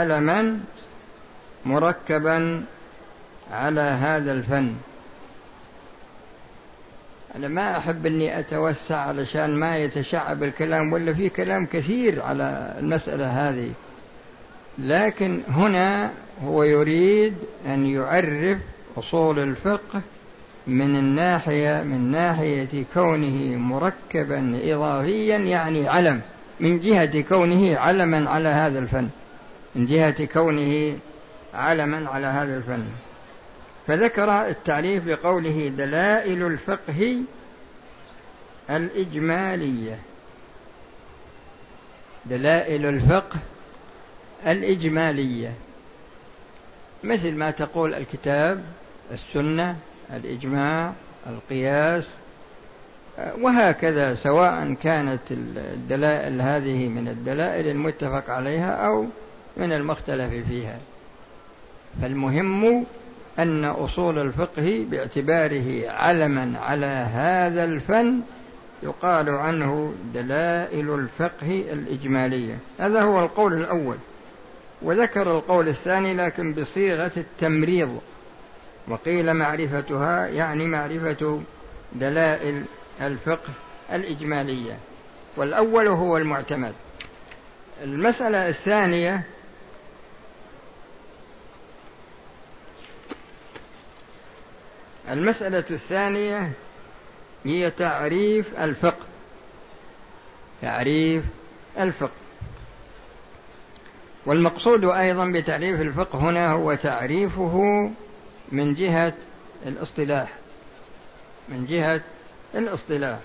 علما مركبا على هذا الفن. أنا ما أحب أني أتوسع علشان ما يتشعب الكلام ولا في كلام كثير على المسألة هذه. لكن هنا هو يريد أن يعرف أصول الفقه من الناحية من ناحية كونه مركبا إضافيا يعني علم من جهة كونه علما على هذا الفن. من جهة كونه علما على هذا الفن. فذكر التعريف بقوله دلائل الفقه الإجمالية. دلائل الفقه الإجمالية. مثل ما تقول الكتاب السنة الإجماع القياس. وهكذا سواء كانت الدلائل هذه من الدلائل المتفق عليها أو من المختلف فيها. فالمهم أن أصول الفقه باعتباره علما على هذا الفن يقال عنه دلائل الفقه الإجمالية. هذا هو القول الأول. وذكر القول الثاني لكن بصيغة التمريض. وقيل معرفتها يعني معرفة دلائل الفقه الإجمالية. والأول هو المعتمد. المسألة الثانية المسألة الثانية هي تعريف الفقه. تعريف الفقه. والمقصود أيضا بتعريف الفقه هنا هو تعريفه من جهة الاصطلاح. من جهة الاصطلاح.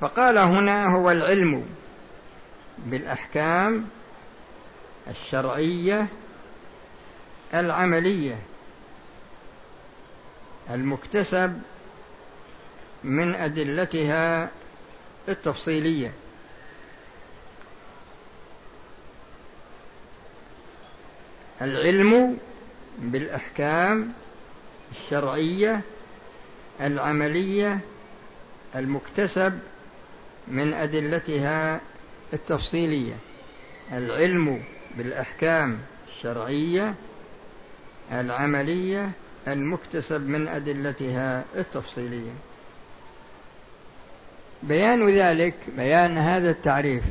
فقال هنا هو العلم بالأحكام الشرعية العملية. المكتسب من أدلتها التفصيلية. العلم بالأحكام الشرعية العملية المكتسب من أدلتها التفصيلية. العلم بالأحكام الشرعية العملية المكتسب من أدلتها التفصيلية. بيان ذلك بيان هذا التعريف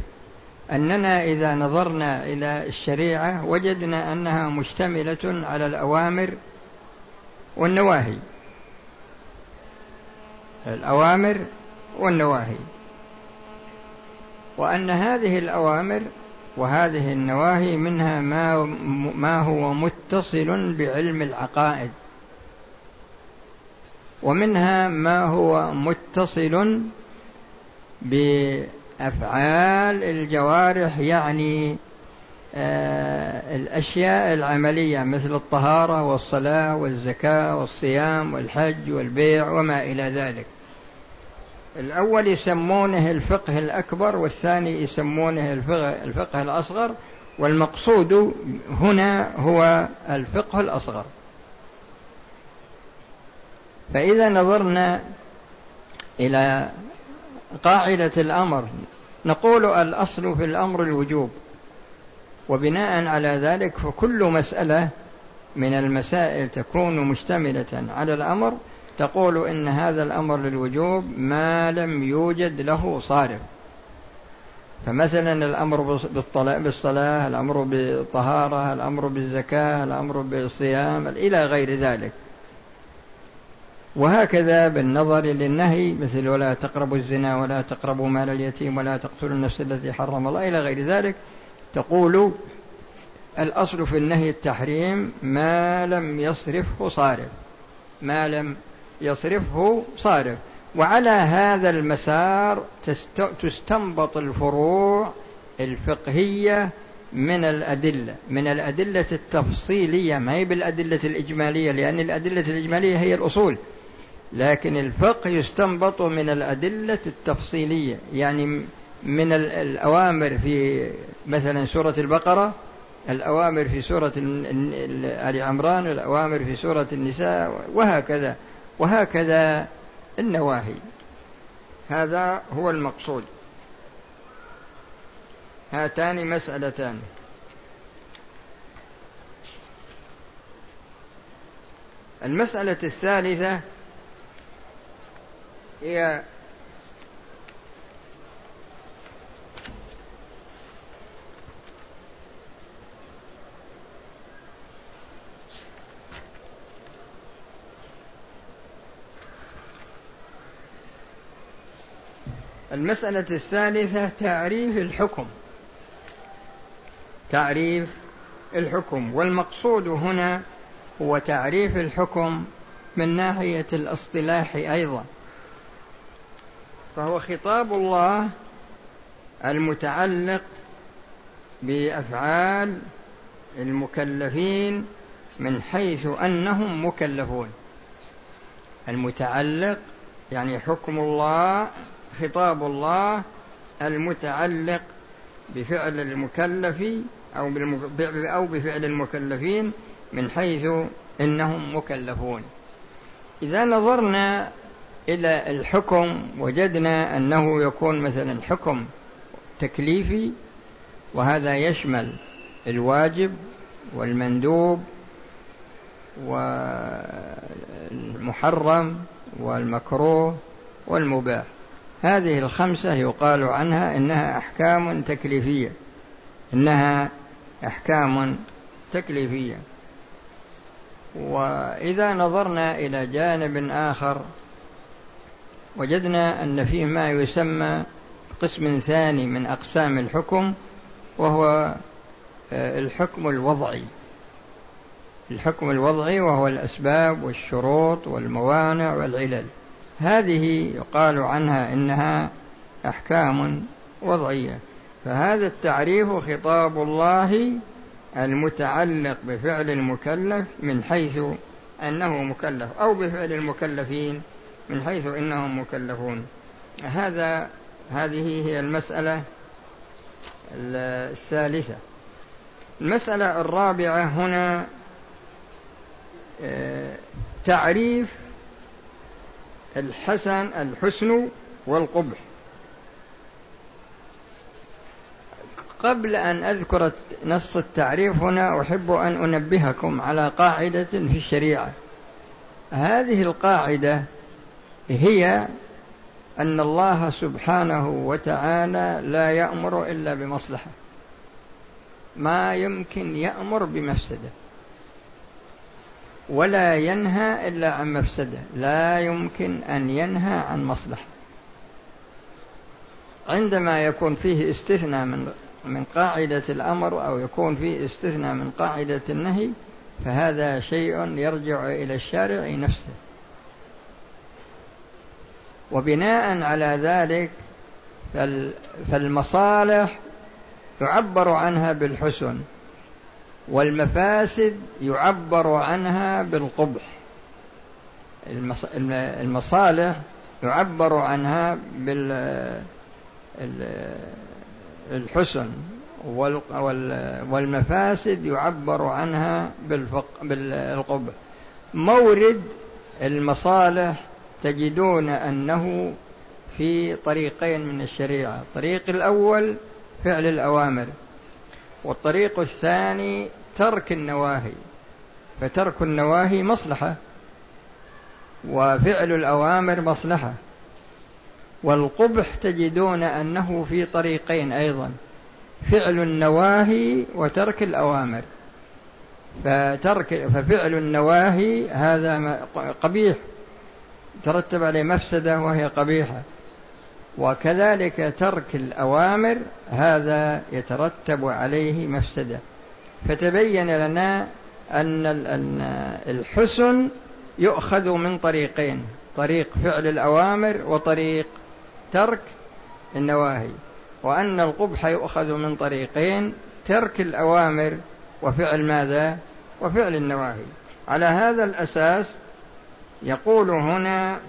أننا إذا نظرنا إلى الشريعة وجدنا أنها مشتملة على الأوامر والنواهي. الأوامر والنواهي. وأن هذه الأوامر وهذه النواهي منها ما ما هو متصل بعلم العقائد. ومنها ما هو متصل بأفعال الجوارح يعني آه الأشياء العملية مثل الطهارة والصلاة والزكاة والصيام والحج والبيع وما إلى ذلك. الأول يسمونه الفقه الأكبر والثاني يسمونه الفقه, الفقه الأصغر والمقصود هنا هو الفقه الأصغر. فإذا نظرنا إلى قاعدة الأمر نقول الأصل في الأمر الوجوب وبناء على ذلك فكل مسألة من المسائل تكون مشتملة على الأمر تقول إن هذا الأمر للوجوب ما لم يوجد له صارف. فمثلا الأمر بالصلاة الأمر بالطهارة الأمر بالزكاة الأمر بالصيام إلى غير ذلك. وهكذا بالنظر للنهي مثل ولا تقربوا الزنا ولا تقربوا مال اليتيم ولا تقتلوا النفس التي حرم الله إلى غير ذلك. تقول الأصل في النهي التحريم ما لم يصرفه صارف. ما لم يصرفه صارف. وعلى هذا المسار تستنبط الفروع الفقهية من الأدلة. من الأدلة التفصيلية ما هي بالأدلة الإجمالية؟ لأن الأدلة الإجمالية هي الأصول. لكن الفقه يستنبط من الأدلة التفصيلية. يعني من الأوامر في مثلا سورة البقرة الأوامر في سورة آل عمران الأوامر في سورة النساء وهكذا وهكذا النواهي. هذا هو المقصود. هاتان مسألتان. المسألة الثالثة هي المسألة الثالثة تعريف الحكم. تعريف الحكم. والمقصود هنا هو تعريف الحكم من ناحية الاصطلاح أيضا. فهو خطاب الله المتعلق بأفعال المكلفين من حيث أنهم مكلفون. المتعلق يعني حكم الله خطاب الله المتعلق بفعل المكلف أو أو بفعل المكلفين من حيث إنهم مكلفون. إذا نظرنا إلى الحكم وجدنا أنه يكون مثلا حكم تكليفي وهذا يشمل الواجب والمندوب والمحرم والمكروه والمباح. هذه الخمسة يقال عنها إنها أحكام تكليفية. إنها أحكام تكليفية. وإذا نظرنا إلى جانب آخر وجدنا أن فيه ما يسمى قسم ثاني من أقسام الحكم وهو آه، الحكم الوضعي. الحكم الوضعي وهو الأسباب والشروط والموانع والعلل. هذه يقال عنها إنها أحكام وضعية. فهذا التعريف خطاب الله المتعلق بفعل المكلف من حيث أنه مكلف أو بفعل المكلفين. من حيث إنهم مكلفون. هذا هذه هي المسألة الثالثة. المسألة الرابعة هنا آه، تعريف الحسن الحسن والقبح. قبل أن أذكر نص التعريف هنا أحب أن أنبهكم على قاعدة في الشريعة. هذه القاعدة هي أن الله سبحانه وتعالى لا يأمر إلا بمصلحة. ما يمكن يأمر بمفسدة. ولا ينهى إلا عن مفسدة. لا يمكن أن ينهى عن مصلحة. عندما يكون فيه استثناء من من قاعدة الأمر أو يكون فيه استثناء من قاعدة النهي فهذا شيء يرجع إلى الشارع نفسه. وبناء على ذلك فالمصالح يعبر عنها بالحسن والمفاسد يعبر عنها بالقبح. المصالح يعبر عنها بالحسن والمفاسد يعبر عنها بالقبح. مورد المصالح تجدون أنه في طريقين من الشريعة. الطريق الأول فعل الأوامر والطريق الثاني ترك النواهي. فترك النواهي مصلحة وفعل الأوامر مصلحة. والقبح تجدون أنه في طريقين أيضا فعل النواهي وترك الأوامر. فترك ففعل النواهي هذا قبيح. ترتب عليه مفسدة وهي قبيحة. وكذلك ترك الأوامر هذا يترتب عليه مفسدة. فتبين لنا أن الحسن يؤخذ من طريقين طريق فعل الأوامر وطريق ترك النواهي. وأن القبح يؤخذ من طريقين ترك الأوامر وفعل ماذا؟ وفعل النواهي. على هذا الأساس يقول هنا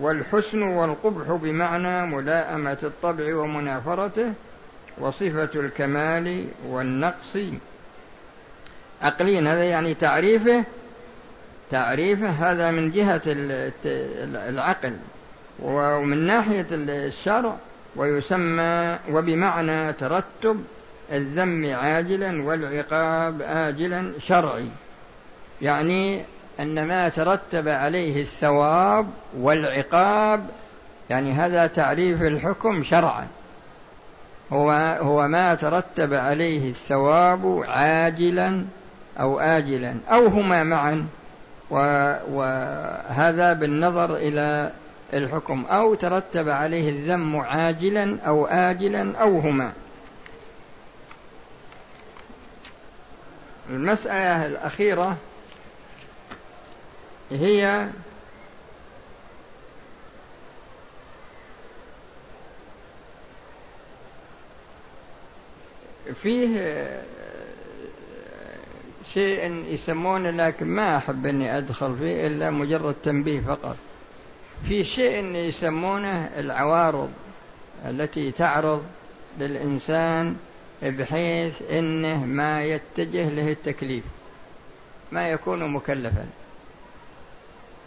والحسن والقبح بمعنى ملاءمة الطبع ومنافرته وصفة الكمال والنقص. عقليا هذا يعني تعريفه تعريفه هذا من جهة العقل ومن ناحية الشرع ويسمى وبمعنى ترتب الذم عاجلا والعقاب آجلا شرعي. يعني أن ما ترتب عليه الثواب والعقاب يعني هذا تعريف الحكم شرعا. هو هو ما ترتب عليه الثواب عاجلا أو آجلا أو هما معا. وهذا بالنظر إلى الحكم. أو ترتب عليه الذم عاجلا أو آجلا أو هما. المسألة الأخيرة هي فيه شيء يسمونه لكن ما أحب أني أدخل فيه إلا مجرد تنبيه فقط. في شيء يسمونه العوارض التي تعرض للإنسان بحيث إنه ما يتجه له التكليف ما يكون مكلفا.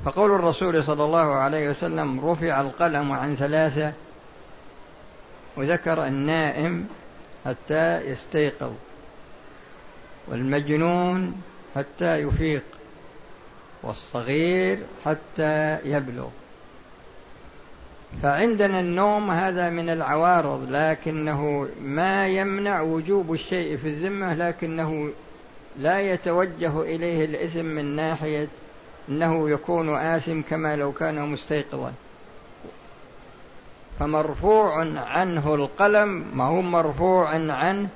فقول الرسول صلى الله عليه وسلم رفع القلم عن ثلاثة وذكر النائم حتى يستيقظ والمجنون حتى يفيق والصغير حتى يبلغ. فعندنا النوم هذا من العوارض لكنه ما يمنع وجوب الشيء في الذمة لكنه لا يتوجه إليه الإثم من ناحية أنه يكون آثم كما لو كان مستيقظا. فمرفوع عنه القلم ما هو مرفوع عنه؟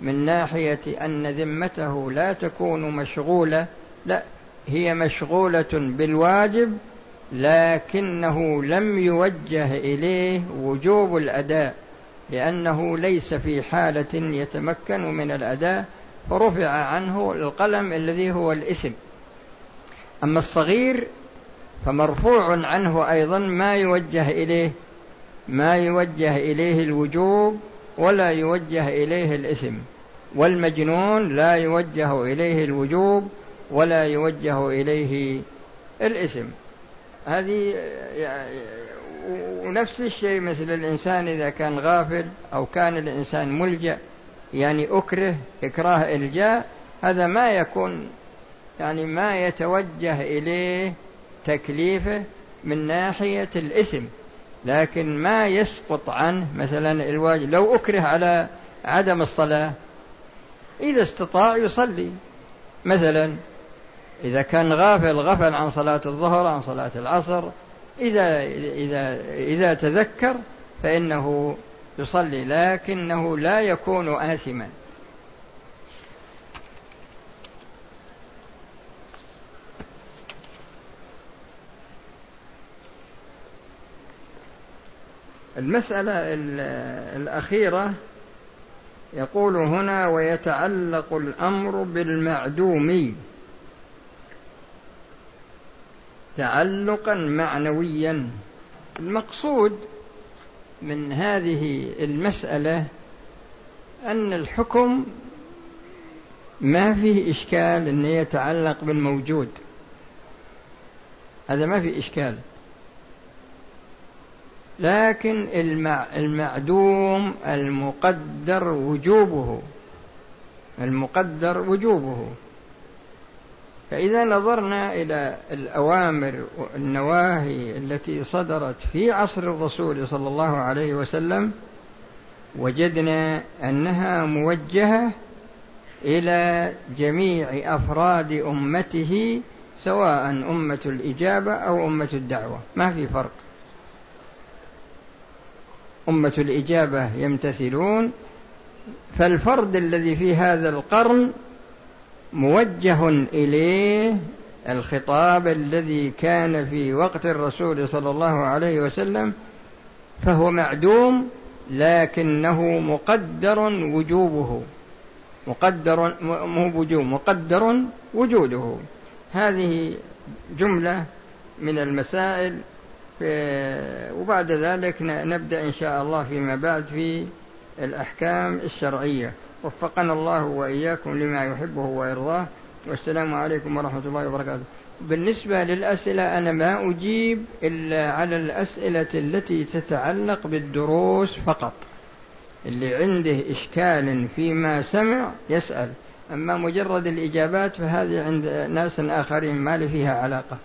من ناحية أن ذمته لا تكون مشغولة لا هي مشغولة بالواجب لكنه لم يوجه إليه وجوب الأداء لأنه ليس في حالة يتمكن من الأداء فرفع عنه القلم الذي هو الإثم. أما الصغير فمرفوع عنه أيضا ما يوجه إليه ما يوجه إليه الوجوب ولا يوجه إليه الإثم والمجنون لا يوجه إليه الوجوب ولا يوجه إليه الإثم. هذه ونفس الشيء مثل الإنسان إذا كان غافل أو كان الإنسان ملجأ يعني أكره إكراه إلجاء هذا ما يكون يعني ما يتوجه إليه تكليفه من ناحية الإثم لكن ما يسقط عنه مثلا الواجب. لو أكره على عدم الصلاة إذا استطاع يصلي. مثلا إذا كان غافل غفل عن صلاة الظهر عن صلاة العصر إذا إذا إذا تذكر فإنه يصلي لكنه لا يكون آثما. المسألة الأخيرة يقول هنا ويتعلق الأمر بالمعدوم. تعلقا معنويا. المقصود من هذه المسألة أن الحكم ما فيه إشكال أنه يتعلق بالموجود. هذا ما فيه إشكال. لكن المعدوم المقدر وجوبه. المقدر وجوبه. فإذا نظرنا إلى الأوامر والنواهي التي صدرت في عصر الرسول صلى الله عليه وسلم وجدنا أنها موجهة إلى جميع أفراد أمته سواء أمة الإجابة أو أمة الدعوة. ما في فرق. أمة الإجابة يمتثلون فالفرد الذي في هذا القرن موجه إليه الخطاب الذي كان في وقت الرسول صلى الله عليه وسلم فهو معدوم لكنه مقدر وجوبه مقدر مو وجوب مقدر وجوده. هذه جملة من المسائل وبعد ذلك نبدأ إن شاء الله فيما بعد في الأحكام الشرعية. وفقنا الله وإياكم لما يحبه ويرضاه. والسلام عليكم ورحمة الله وبركاته. بالنسبة للأسئلة أنا ما أجيب إلا على الأسئلة التي تتعلق بالدروس فقط. اللي عنده إشكال فيما سمع يسأل. أما مجرد الإجابات فهذه عند ناس آخرين ما لي فيها علاقة.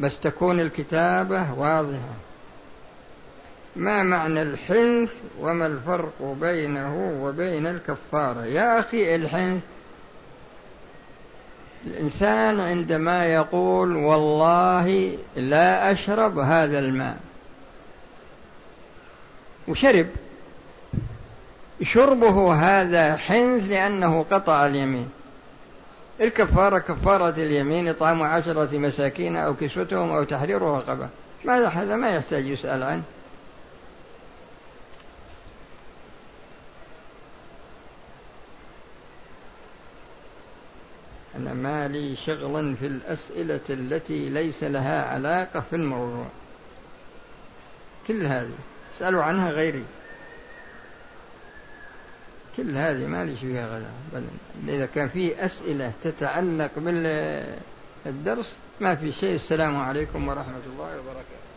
بس تكون الكتابة واضحة. ما معنى الحنث وما الفرق بينه وبين الكفارة؟ يا أخي الحنث الإنسان عندما يقول والله لا أشرب هذا الماء وشرب شربه هذا حنث لأنه قطع اليمين. الكفارة كفارة اليمين إطعام عشرة مساكين أو كسوتهم أو تحرير رقبة. ماذا هذا ما يحتاج يسأل عنه. أنا ما لي شغلا في الأسئلة التي ليس لها علاقة في الموضوع. كل هذه اسألوا عنها غيري. كل هذه ما لي فيها غلا بل إذا كان في أسئلة تتعلق بالدرس ما في شيء. السلام عليكم ورحمة الله وبركاته.